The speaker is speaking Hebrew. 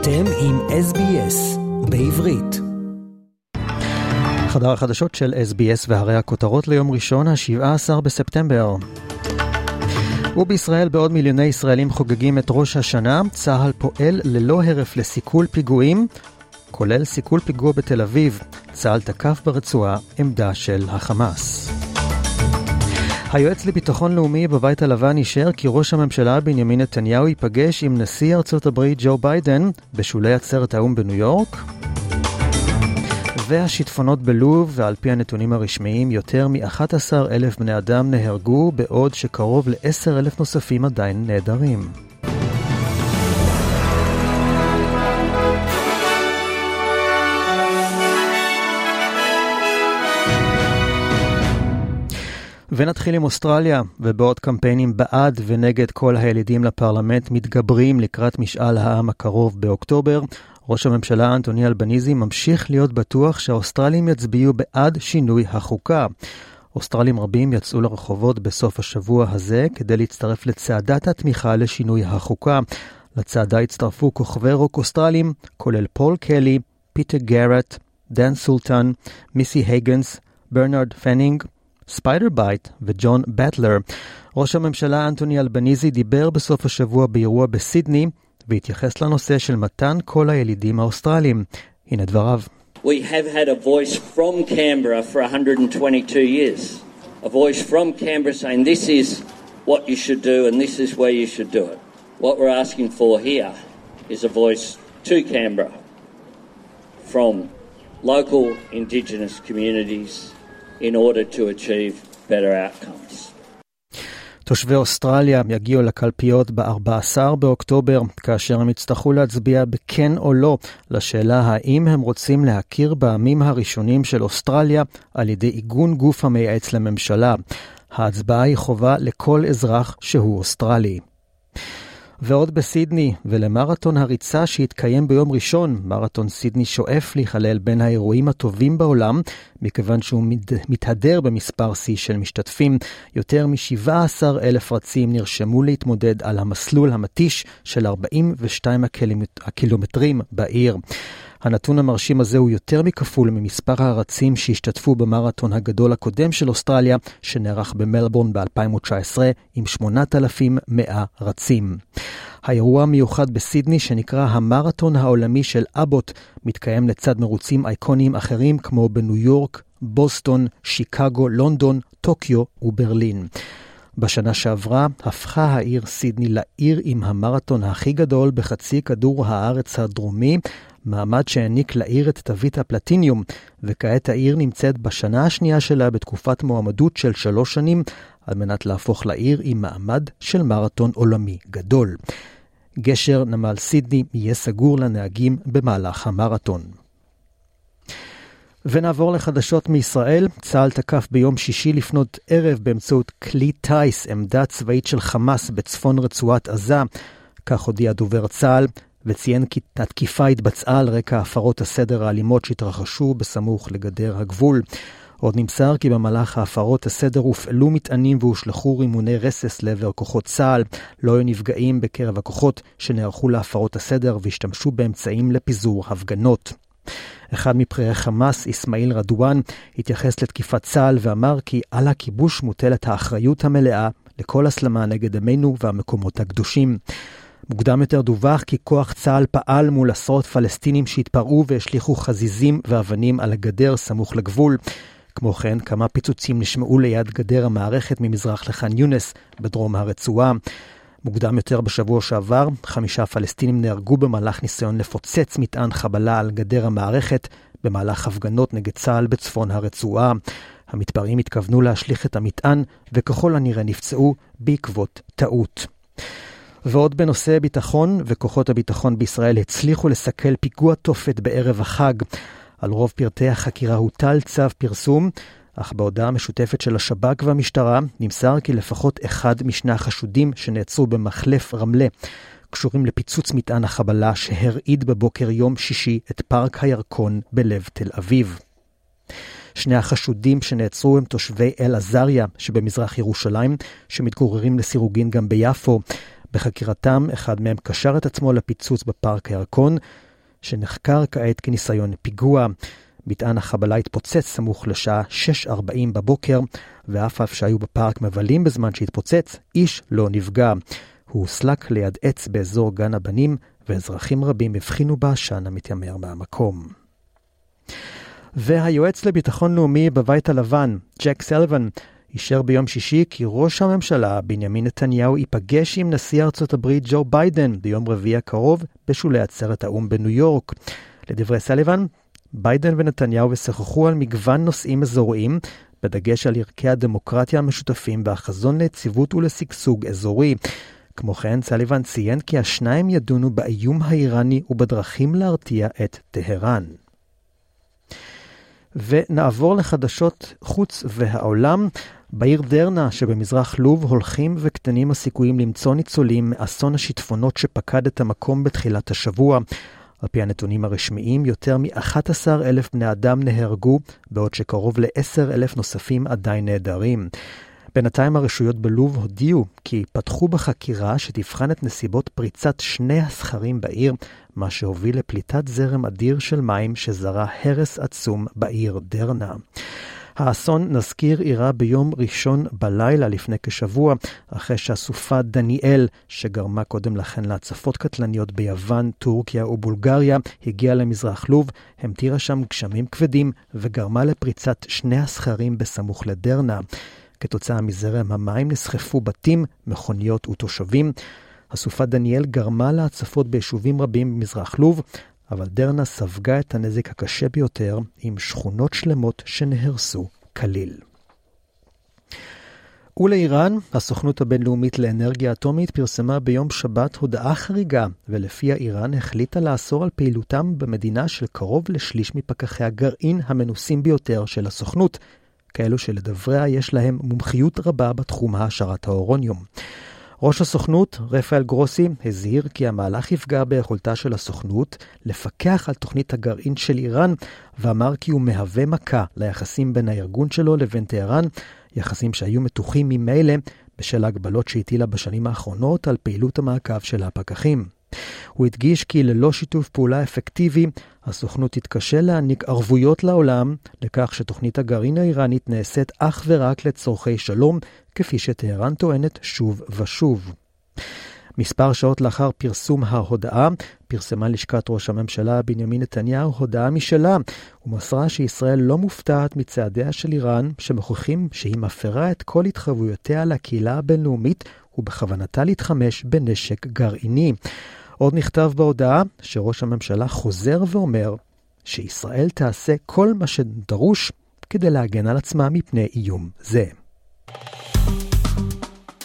אתם עם SBS בעברית. חדר החדשות של SBS והרי הכותרות ליום ראשון, ה-17 בספטמבר. ובישראל בעוד מיליוני ישראלים חוגגים את ראש השנה, צה"ל פועל ללא הרף לסיכול פיגועים, כולל סיכול פיגוע בתל אביב. צה"ל תקף ברצועה עמדה של החמאס. היועץ לביטחון לאומי בבית הלבן אישר כי ראש הממשלה בנימין נתניהו ייפגש עם נשיא ארצות הברית ג'ו ביידן בשולי עצרת האו"ם בניו יורק. והשיטפונות בלוב, ועל פי הנתונים הרשמיים, יותר מ-11 אלף בני אדם נהרגו, בעוד שקרוב ל-10 אלף נוספים עדיין נעדרים. ונתחיל עם אוסטרליה, ובעוד קמפיינים בעד ונגד כל הילידים לפרלמנט מתגברים לקראת משאל העם הקרוב באוקטובר, ראש הממשלה אנטוני אלבניזי ממשיך להיות בטוח שהאוסטרלים יצביעו בעד שינוי החוקה. אוסטרלים רבים יצאו לרחובות בסוף השבוע הזה כדי להצטרף לצעדת התמיכה לשינוי החוקה. לצעדה הצטרפו כוכבי רוק אוסטרלים, כולל פול קלי, פיטר גארט, דן סולטן, מיסי הייגנס, ברנרד פנינג, ספיידר בייט וג'ון בטלר. ראש הממשלה אנטוני אלבניזי דיבר בסוף השבוע באירוע בסידני והתייחס לנושא של מתן כל הילידים האוסטרליים. הנה דבריו. We have had a voice from Canberra for 122 years. A voice from Canberra saying this is what you should do and this is where you should do it. What we're asking for here is a voice to Canberra from local Indigenous communities in order to achieve better outcomes. תושבי אוסטרליה יגיעו לקלפיות ב-14 באוקטובר, כאשר הם יצטרכו להצביע בכן או לא לשאלה האם הם רוצים להכיר בעמים הראשונים של אוסטרליה על ידי עיגון גוף המייעץ לממשלה. ההצבעה היא חובה לכל אזרח שהוא אוסטרלי. ועוד בסידני, ולמרתון הריצה שהתקיים ביום ראשון, מרתון סידני שואף להיכלל בין האירועים הטובים בעולם, מכיוון שהוא מתהדר במספר שיא של משתתפים. יותר מ-17 אלף רצים נרשמו להתמודד על המסלול המתיש של 42 הקילומטרים בעיר. הנתון המרשים הזה הוא יותר מכפול ממספר הרצים שהשתתפו במרתון הגדול הקודם של אוסטרליה, שנערך במלבורן ב-2019 עם 8,100 רצים. האירוע המיוחד בסידני, שנקרא המרתון העולמי של אבוט, מתקיים לצד מרוצים אייקוניים אחרים כמו בניו יורק, בוסטון, שיקגו, לונדון, טוקיו וברלין. בשנה שעברה הפכה העיר סידני לעיר עם המרתון הכי גדול בחצי כדור הארץ הדרומי, מעמד שהעניק לעיר את תווית הפלטיניום, וכעת העיר נמצאת בשנה השנייה שלה בתקופת מועמדות של שלוש שנים, על מנת להפוך לעיר עם מעמד של מרתון עולמי גדול. גשר נמל סידני יהיה סגור לנהגים במהלך המרתון. ונעבור לחדשות מישראל. צה"ל תקף ביום שישי לפנות ערב באמצעות כלי טיס עמדה צבאית של חמאס בצפון רצועת עזה. כך הודיע דובר צה"ל, וציין כי התקיפה התבצעה על רקע הפרות הסדר האלימות שהתרחשו בסמוך לגדר הגבול. עוד נמסר כי במהלך ההפרות הסדר הופעלו מטענים והושלכו רימוני רסס לעבר כוחות צה"ל. לא היו נפגעים בקרב הכוחות שנערכו להפרות הסדר והשתמשו באמצעים לפיזור הפגנות. אחד מבכירי חמאס, אסמאעיל רדואן, התייחס לתקיפת צה"ל ואמר כי על הכיבוש מוטלת האחריות המלאה לכל הסלמה נגד עמנו והמקומות הקדושים. מוקדם יותר דווח כי כוח צה"ל פעל מול עשרות פלסטינים שהתפרעו והשליכו חזיזים ואבנים על הגדר סמוך לגבול. כמו כן, כמה פיצוצים נשמעו ליד גדר המערכת ממזרח לח'אן יונס בדרום הרצועה. מוקדם יותר בשבוע שעבר, חמישה פלסטינים נהרגו במהלך ניסיון לפוצץ מטען חבלה על גדר המערכת במהלך הפגנות נגד צה"ל בצפון הרצועה. המתפרעים התכוונו להשליך את המטען, וככל הנראה נפצעו בעקבות טעות. ועוד בנושא ביטחון, וכוחות הביטחון בישראל הצליחו לסכל פיגוע תופת בערב החג. על רוב פרטי החקירה הוטל צו פרסום, אך בהודעה משותפת של השב"כ והמשטרה נמסר כי לפחות אחד משני החשודים שנעצרו במחלף רמלה קשורים לפיצוץ מטען החבלה שהרעיד בבוקר יום שישי את פארק הירקון בלב תל אביב. שני החשודים שנעצרו הם תושבי אל-עזריה שבמזרח ירושלים, שמתגוררים לסירוגין גם ביפו. בחקירתם, אחד מהם קשר את עצמו לפיצוץ בפארק הירקון, שנחקר כעת כניסיון פיגוע. מטען החבלה התפוצץ סמוך לשעה 6.40 בבוקר, ואף אף שהיו בפארק מבלים בזמן שהתפוצץ, איש לא נפגע. הוא הוסלק ליד עץ באזור גן הבנים, ואזרחים רבים הבחינו בעשן המתיימר מהמקום. והיועץ לביטחון לאומי בבית הלבן, ג'ק סלוון, אישר ביום שישי כי ראש הממשלה בנימין נתניהו ייפגש עם נשיא ארצות הברית ג'ו ביידן ביום רביעי הקרוב בשולי עצרת האו"ם בניו יורק. לדברי סליבן, ביידן ונתניהו ישוחחו על מגוון נושאים אזוריים, בדגש על ערכי הדמוקרטיה המשותפים והחזון ליציבות ולשגשוג אזורי. כמו כן, סליבן ציין כי השניים ידונו באיום האיראני ובדרכים להרתיע את טהרן. ונעבור לחדשות חוץ והעולם. בעיר דרנה שבמזרח לוב הולכים וקטנים הסיכויים למצוא ניצולים מאסון השיטפונות שפקד את המקום בתחילת השבוע. על פי הנתונים הרשמיים, יותר מ-11,000 בני אדם נהרגו, בעוד שקרוב ל-10,000 נוספים עדיין נעדרים. בינתיים הרשויות בלוב הודיעו כי פתחו בחקירה שתבחן את נסיבות פריצת שני הסכרים בעיר, מה שהוביל לפליטת זרם אדיר של מים שזרה הרס עצום בעיר דרנה. האסון, נזכיר, אירע ביום ראשון בלילה לפני כשבוע, אחרי שהסופה דניאל, שגרמה קודם לכן להצפות קטלניות ביוון, טורקיה ובולגריה, הגיעה למזרח לוב, המטירה שם גשמים כבדים וגרמה לפריצת שני הסכרים בסמוך לדרנה. כתוצאה מזרם המים נסחפו בתים, מכוניות ותושבים. הסופה דניאל גרמה להצפות ביישובים רבים במזרח לוב, אבל דרנה ספגה את הנזק הקשה ביותר, עם שכונות שלמות שנהרסו כליל. ולאיראן, הסוכנות הבינלאומית לאנרגיה אטומית פרסמה ביום שבת הודעה חריגה, ולפיה איראן החליטה לאסור על פעילותם במדינה של קרוב לשליש מפקחי הגרעין המנוסים ביותר של הסוכנות, כאלו שלדבריה יש להם מומחיות רבה בתחום העשרת האורוניום. ראש הסוכנות, רפאל גרוסי, הזהיר כי המהלך יפגע ביכולתה של הסוכנות לפקח על תוכנית הגרעין של איראן, ואמר כי הוא מהווה מכה ליחסים בין הארגון שלו לבין טהרן, יחסים שהיו מתוחים ממילא בשל ההגבלות שהטילה בשנים האחרונות על פעילות המעקב של הפקחים. הוא הדגיש כי ללא שיתוף פעולה אפקטיבי, הסוכנות תתקשה להעניק ערבויות לעולם לכך שתוכנית הגרעין האיראנית נעשית אך ורק לצורכי שלום, כפי שטהרן טוענת שוב ושוב. מספר שעות לאחר פרסום ההודעה, פרסמה לשכת ראש הממשלה בנימין נתניהו הודעה משלה, ומסרה שישראל לא מופתעת מצעדיה של איראן, שמוכיחים שהיא מפרה את כל התחייבויותיה לקהילה הבינלאומית ובכוונתה להתחמש בנשק גרעיני. עוד נכתב בהודעה שראש הממשלה חוזר ואומר שישראל תעשה כל מה שדרוש כדי להגן על עצמה מפני איום זה.